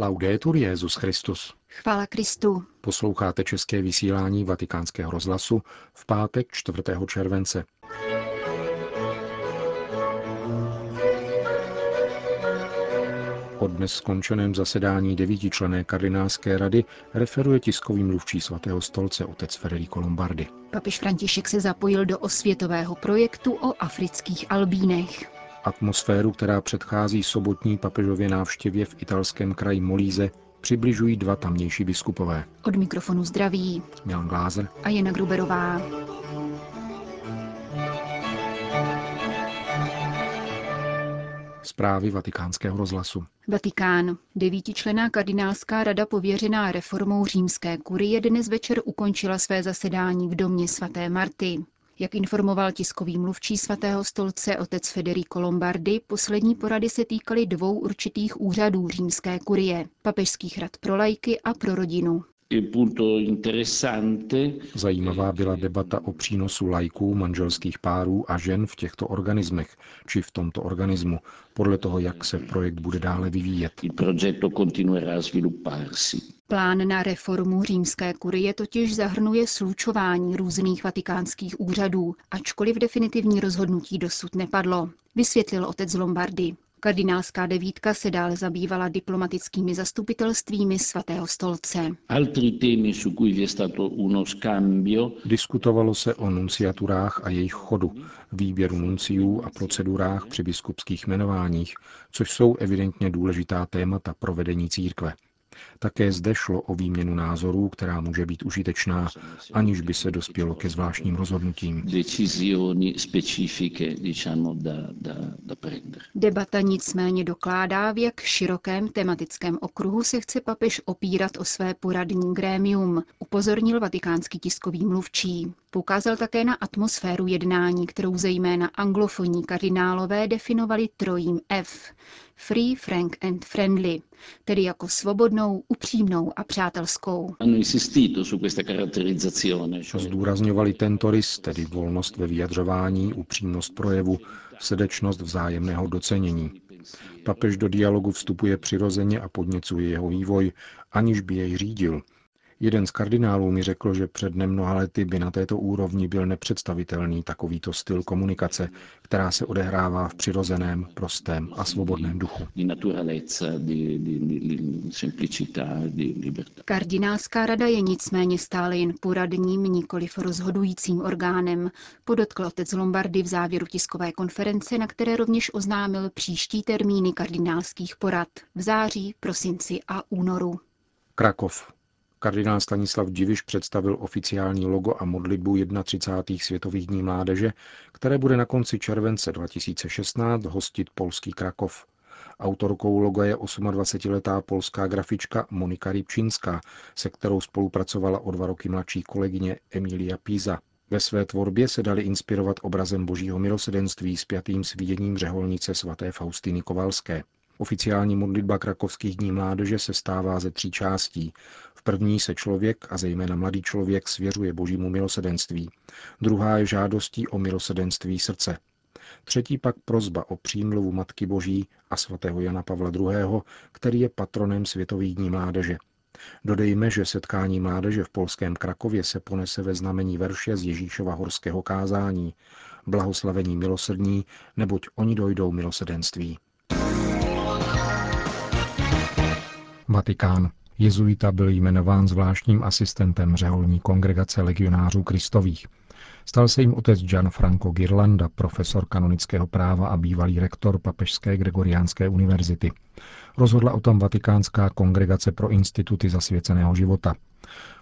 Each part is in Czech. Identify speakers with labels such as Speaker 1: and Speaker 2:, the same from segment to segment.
Speaker 1: Laudetur Jezus Christus.
Speaker 2: Chvála Kristu.
Speaker 1: Posloucháte české vysílání Vatikánského rozhlasu v pátek 4. července. O dnes skončeném zasedání devítičlené kardinálské rady referuje tiskový mluvčí svatého stolce otec Federico Lombardi.
Speaker 2: Papež František se zapojil do osvětového projektu o afrických albínech.
Speaker 1: Atmosféru, která předchází sobotní papežově návštěvě v italském kraji Molíze, přibližují dva tamnější biskupové.
Speaker 2: Od mikrofonu zdraví
Speaker 1: Milan Glázer
Speaker 2: a Jana Gruberová.
Speaker 1: Zprávy vatikánského rozhlasu.
Speaker 2: Vatikán. Devítičlená kardinálská rada pověřená reformou římské kurie dnes večer ukončila své zasedání v domě svaté Marty. Jak informoval tiskový mluvčí svatého stolce otec Federico Lombardi, poslední porady se týkaly dvou určitých úřadů římské kurie, papežských rad pro lajky a pro rodinu.
Speaker 1: Zajímavá byla debata o přínosu lajků, manželských párů a žen v těchto organismech, či v tomto organismu, podle toho, jak se projekt bude dále vyvíjet.
Speaker 2: Plán na reformu římské kurie totiž zahrnuje slučování různých vatikánských úřadů, ačkoliv definitivní rozhodnutí dosud nepadlo, vysvětlil otec Lombardy. Kardinálská devítka se dále zabývala diplomatickými zastupitelstvími svatého stolce.
Speaker 1: Diskutovalo se o nunciaturách a jejich chodu, výběru nunciů a procedurách při biskupských jmenováních, což jsou evidentně důležitá témata pro vedení církve. Také zde šlo o výměnu názorů, která může být užitečná, aniž by se dospělo ke zvláštním rozhodnutím.
Speaker 2: Debata nicméně dokládá, v jak širokém tematickém okruhu se chce papež opírat o své poradní grémium, upozornil vatikánský tiskový mluvčí. Poukázal také na atmosféru jednání, kterou zejména anglofonní kardinálové definovali trojím F. Free, frank and friendly, tedy jako svobodnou, upřímnou a přátelskou.
Speaker 1: Zdůrazňovali tento rys, tedy volnost ve vyjadřování, upřímnost projevu, srdečnost vzájemného docenění. Papež do dialogu vstupuje přirozeně a podněcuje jeho vývoj, aniž by jej řídil – Jeden z kardinálů mi řekl, že před nemnoha lety by na této úrovni byl nepředstavitelný takovýto styl komunikace, která se odehrává v přirozeném, prostém a svobodném duchu.
Speaker 2: Kardinálská rada je nicméně stále jen poradním, nikoliv rozhodujícím orgánem, podotkl otec Lombardy v závěru tiskové konference, na které rovněž oznámil příští termíny kardinálských porad v září, prosinci a únoru.
Speaker 1: Krakov. Kardinál Stanislav Diviš představil oficiální logo a modlitbu 31. světových dní mládeže, které bude na konci července 2016 hostit polský Krakov. Autorkou loga je 28-letá polská grafička Monika Rybčinská, se kterou spolupracovala o dva roky mladší kolegyně Emilia Píza. Ve své tvorbě se dali inspirovat obrazem božího milosedenství spjatým s viděním řeholnice svaté Faustiny Kovalské. Oficiální modlitba krakovských dní mládeže se stává ze tří částí. V první se člověk, a zejména mladý člověk, svěřuje božímu milosedenství. Druhá je žádostí o milosedenství srdce. Třetí pak prozba o přímluvu Matky Boží a svatého Jana Pavla II., který je patronem Světových dní mládeže. Dodejme, že setkání mládeže v polském Krakově se ponese ve znamení verše z Ježíšova horského kázání. Blahoslavení milosrdní, neboť oni dojdou milosedenství. Vatikán. Jezuita byl jmenován zvláštním asistentem řeholní kongregace legionářů kristových. Stal se jim otec Gianfranco Girlanda, profesor kanonického práva a bývalý rektor Papežské gregoriánské univerzity. Rozhodla o tom Vatikánská kongregace pro instituty zasvěceného života.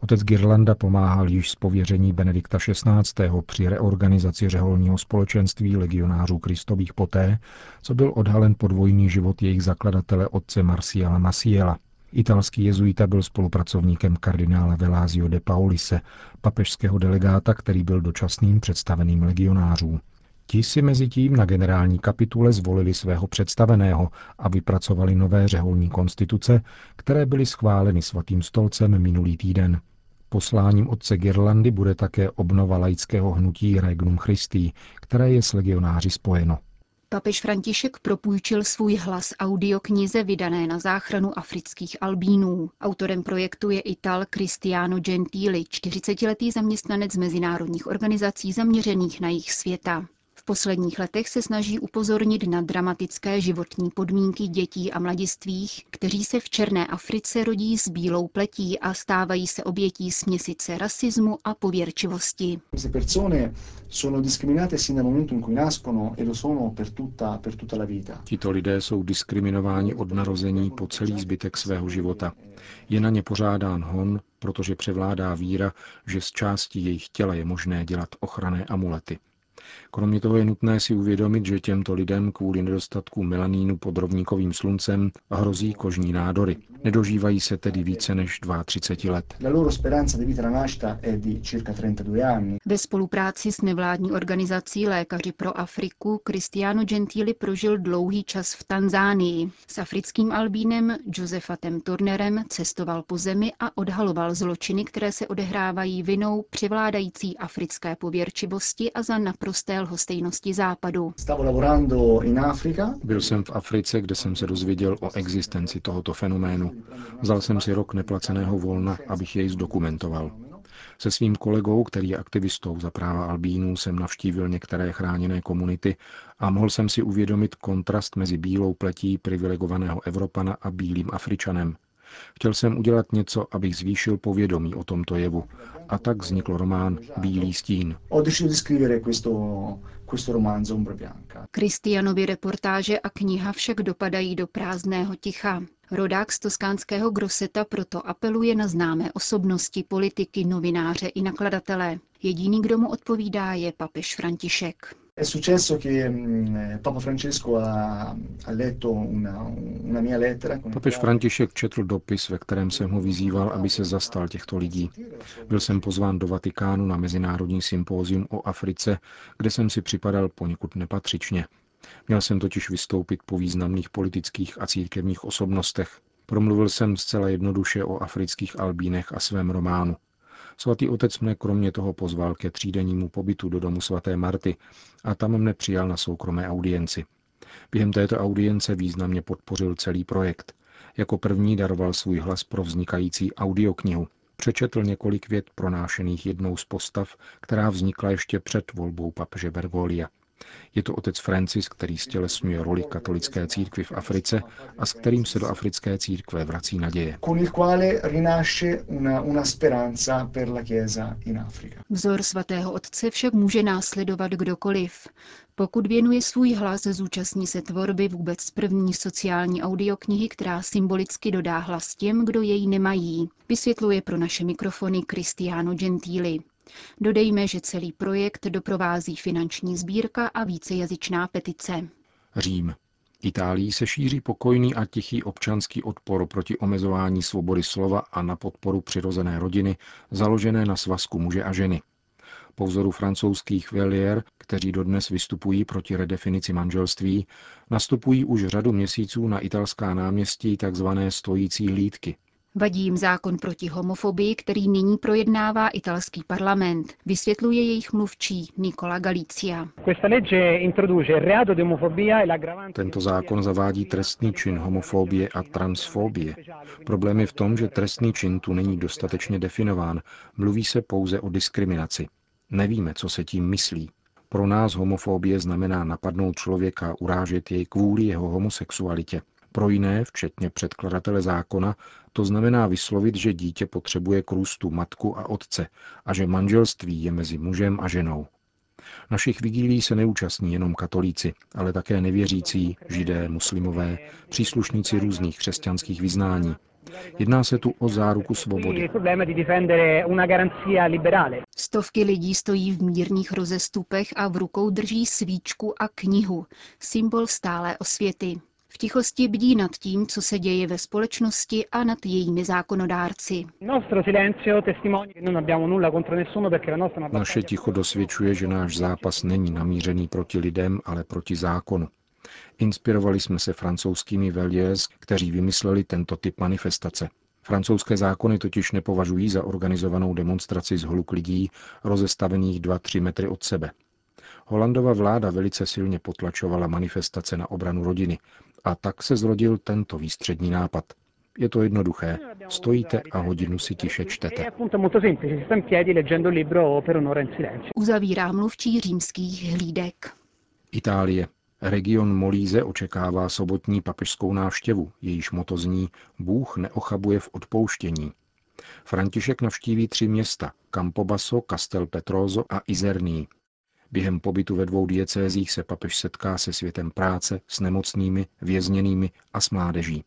Speaker 1: Otec Girlanda pomáhal již z pověření Benedikta XVI. při reorganizaci řeholního společenství legionářů kristových poté, co byl odhalen podvojný život jejich zakladatele otce Marciala Masiela – Italský jezuita byl spolupracovníkem kardinála Velázio de Paulise, papežského delegáta, který byl dočasným představeným legionářů. Ti si mezi tím na generální kapitule zvolili svého představeného a vypracovali nové řeholní konstituce, které byly schváleny svatým stolcem minulý týden. Posláním otce Girlandy bude také obnova laického hnutí Regnum Christi, které je s legionáři spojeno.
Speaker 2: Papež František propůjčil svůj hlas audioknize vydané na záchranu afrických albínů. Autorem projektu je Ital Cristiano Gentili, 40-letý zaměstnanec mezinárodních organizací zaměřených na jejich světa. V posledních letech se snaží upozornit na dramatické životní podmínky dětí a mladistvých, kteří se v Černé Africe rodí s bílou pletí a stávají se obětí směsice rasismu a pověrčivosti.
Speaker 1: Tito lidé jsou diskriminováni od narození po celý zbytek svého života. Je na ně pořádán hon, protože převládá víra, že z části jejich těla je možné dělat ochranné amulety. Kromě toho je nutné si uvědomit, že těmto lidem kvůli nedostatku melanínu pod rovníkovým sluncem hrozí kožní nádory. Nedožívají se tedy více než 32 let.
Speaker 2: Ve spolupráci s nevládní organizací Lékaři pro Afriku Cristiano Gentili prožil dlouhý čas v Tanzánii. S africkým albínem Josefatem Turnerem cestoval po zemi a odhaloval zločiny, které se odehrávají vinou převládající africké pověrčivosti a za naprosté lhostejnosti západu.
Speaker 1: Byl jsem v Africe, kde jsem se dozvěděl o existenci tohoto fenoménu. Vzal jsem si rok neplaceného volna, abych jej zdokumentoval. Se svým kolegou, který je aktivistou za práva albínů, jsem navštívil některé chráněné komunity a mohl jsem si uvědomit kontrast mezi bílou pletí privilegovaného Evropana a bílým Afričanem. Chtěl jsem udělat něco, abych zvýšil povědomí o tomto jevu. A tak vznikl román Bílý stín.
Speaker 2: Kristianovi reportáže a kniha však dopadají do prázdného ticha. Rodák z toskánského Groseta proto apeluje na známé osobnosti, politiky, novináře i nakladatele. Jediný, kdo mu odpovídá, je papež František.
Speaker 3: È successo che mm, Papa Francesco ha, ha letto una, una mia lettera.
Speaker 1: Papež František četl dopis, ve kterém jsem ho vyzýval, aby se zastal těchto lidí. Byl jsem pozván do Vatikánu na mezinárodní sympózium o Africe, kde jsem si připadal poněkud nepatřičně. Měl jsem totiž vystoupit po významných politických a církevních osobnostech. Promluvil jsem zcela jednoduše o afrických albínech a svém románu. Svatý otec mne kromě toho pozval ke třídennímu pobytu do domu svaté Marty a tam mne přijal na soukromé audienci. Během této audience významně podpořil celý projekt. Jako první daroval svůj hlas pro vznikající audioknihu. Přečetl několik vět pronášených jednou z postav, která vznikla ještě před volbou papeže Bergolia. Je to otec Francis, který stělesňuje roli katolické církvy v Africe a s kterým se do africké církve vrací naděje.
Speaker 2: Vzor svatého otce však může následovat kdokoliv. Pokud věnuje svůj hlas, zúčastní se tvorby vůbec první sociální audioknihy, která symbolicky dodá hlas těm, kdo jej nemají, vysvětluje pro naše mikrofony Cristiano Gentili. Dodejme, že celý projekt doprovází finanční sbírka a vícejazyčná petice.
Speaker 1: Řím. Itálii se šíří pokojný a tichý občanský odpor proti omezování svobody slova a na podporu přirozené rodiny, založené na svazku muže a ženy. Po vzoru francouzských velier, kteří dodnes vystupují proti redefinici manželství, nastupují už řadu měsíců na italská náměstí tzv. stojící hlídky –
Speaker 2: Vadí jim zákon proti homofobii, který nyní projednává italský parlament, vysvětluje jejich mluvčí Nikola Galizia.
Speaker 1: E Tento zákon zavádí trestný čin homofobie a transfobie. Problém je v tom, že trestný čin tu není dostatečně definován, mluví se pouze o diskriminaci. Nevíme, co se tím myslí. Pro nás homofobie znamená napadnout člověka, urážet jej kvůli jeho homosexualitě. Pro jiné, včetně předkladatele zákona, to znamená vyslovit, že dítě potřebuje k růstu matku a otce a že manželství je mezi mužem a ženou. Našich vigílí se neúčastní jenom katolíci, ale také nevěřící, židé, muslimové, příslušníci různých křesťanských vyznání. Jedná se tu o záruku svobody.
Speaker 2: Stovky lidí stojí v mírných rozestupech a v rukou drží svíčku a knihu, symbol stálé osvěty. V tichosti bdí nad tím, co se děje ve společnosti a nad jejími zákonodárci.
Speaker 1: Naše ticho dosvědčuje, že náš zápas není namířený proti lidem, ale proti zákonu. Inspirovali jsme se francouzskými veliers, kteří vymysleli tento typ manifestace. Francouzské zákony totiž nepovažují za organizovanou demonstraci z hluk lidí rozestavených 2-3 metry od sebe. Holandova vláda velice silně potlačovala manifestace na obranu rodiny a tak se zrodil tento výstřední nápad. Je to jednoduché. Stojíte a hodinu si tiše čtete.
Speaker 2: Uzavírá mluvčí římských hlídek.
Speaker 1: Itálie. Region Molíze očekává sobotní papežskou návštěvu, jejíž moto zní Bůh neochabuje v odpouštění. František navštíví tři města Campobasso, Castel Petroso a Izerní. Během pobytu ve dvou diecézích se papež setká se světem práce, s nemocnými, vězněnými a s mládeží.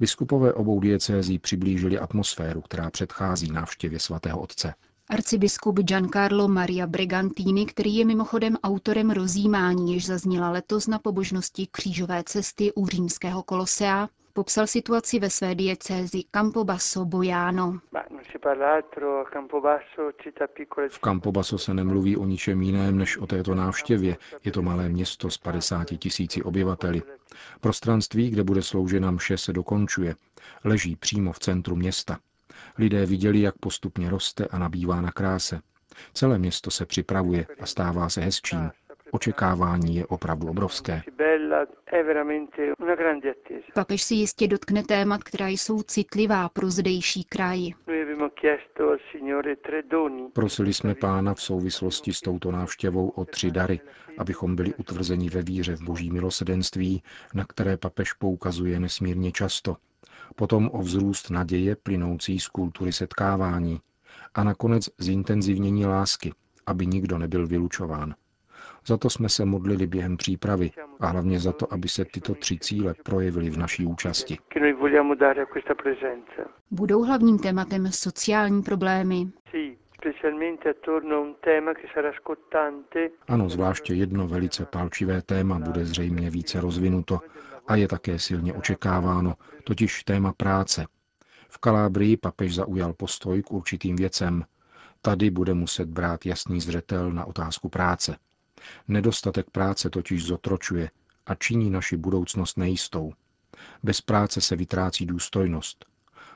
Speaker 1: Biskupové obou diecézí přiblížili atmosféru, která předchází návštěvě svatého otce.
Speaker 2: Arcibiskup Giancarlo Maria Brigantini, který je mimochodem autorem rozjímání, jež zazněla letos na pobožnosti křížové cesty u římského kolosea, popsal situaci ve své diecézi Campobasso Bojano.
Speaker 1: V Campobasso se nemluví o ničem jiném než o této návštěvě. Je to malé město s 50 tisíci obyvateli. Prostranství, kde bude sloužena mše, se dokončuje. Leží přímo v centru města. Lidé viděli, jak postupně roste a nabývá na kráse. Celé město se připravuje a stává se hezčím. Očekávání je opravdu obrovské.
Speaker 2: Papež si jistě dotkne témat, která jsou citlivá pro zdejší kraj.
Speaker 1: Prosili jsme pána v souvislosti s touto návštěvou o tři dary, abychom byli utvrzeni ve víře v boží milosedenství, na které papež poukazuje nesmírně často. Potom o vzrůst naděje plynoucí z kultury setkávání a nakonec zintenzivnění lásky, aby nikdo nebyl vylučován. Za to jsme se modlili během přípravy a hlavně za to, aby se tyto tři cíle projevily v naší účasti.
Speaker 2: Budou hlavním tématem sociální problémy.
Speaker 1: Ano, zvláště jedno velice palčivé téma bude zřejmě více rozvinuto a je také silně očekáváno, totiž téma práce. V Kalábrii papež zaujal postoj k určitým věcem. Tady bude muset brát jasný zřetel na otázku práce. Nedostatek práce totiž zotročuje a činí naši budoucnost nejistou. Bez práce se vytrácí důstojnost.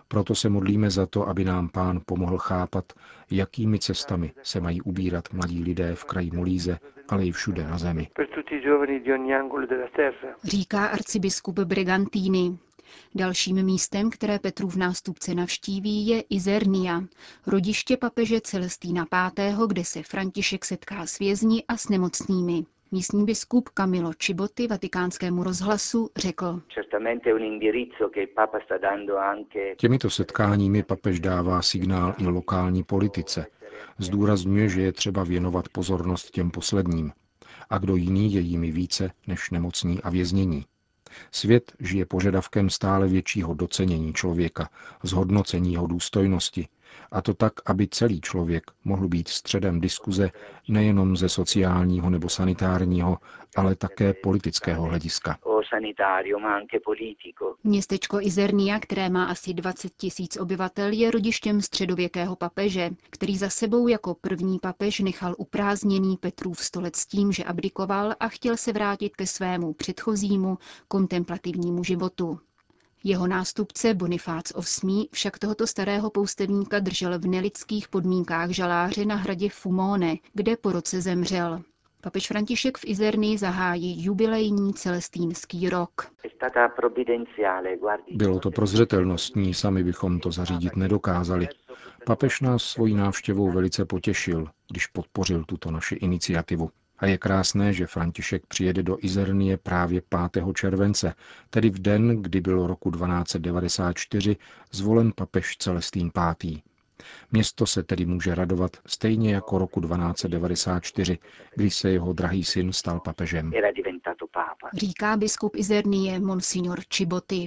Speaker 1: Proto se modlíme za to, aby nám pán pomohl chápat, jakými cestami se mají ubírat mladí lidé v kraji Molíze, ale i všude na zemi.
Speaker 2: Říká arcibiskup Brigantini. Dalším místem, které Petrův nástupce navštíví, je Izernia, rodiště papeže Celestína V., kde se František setká s vězni a s nemocnými. Místní biskup Camilo Čiboty vatikánskému rozhlasu řekl.
Speaker 1: Těmito setkáními papež dává signál i lokální politice. Zdůrazňuje, že je třeba věnovat pozornost těm posledním. A kdo jiný je jimi více než nemocní a věznění. Svět žije požadavkem stále většího docenění člověka, zhodnocení jeho důstojnosti, a to tak, aby celý člověk mohl být středem diskuze nejenom ze sociálního nebo sanitárního, ale také politického hlediska.
Speaker 2: Městečko Izernia, které má asi 20 tisíc obyvatel, je rodištěm středověkého papeže, který za sebou jako první papež nechal uprázdněný Petrův stolec tím, že abdikoval a chtěl se vrátit ke svému předchozímu kontemplativnímu životu. Jeho nástupce Bonifác VIII. však tohoto starého poustevníka držel v nelidských podmínkách žaláře na hradě Fumone, kde po roce zemřel. Papež František v Izernii zahájí jubilejní celestínský rok.
Speaker 1: Bylo to prozřetelnostní, sami bychom to zařídit nedokázali. Papež nás svojí návštěvou velice potěšil, když podpořil tuto naši iniciativu. A je krásné, že František přijede do Izernie právě 5. července, tedy v den, kdy bylo roku 1294 zvolen papež Celestín V. Město se tedy může radovat stejně jako roku 1294, kdy se jeho drahý syn stal papežem.
Speaker 2: Říká biskup Izernie Monsignor Čiboty.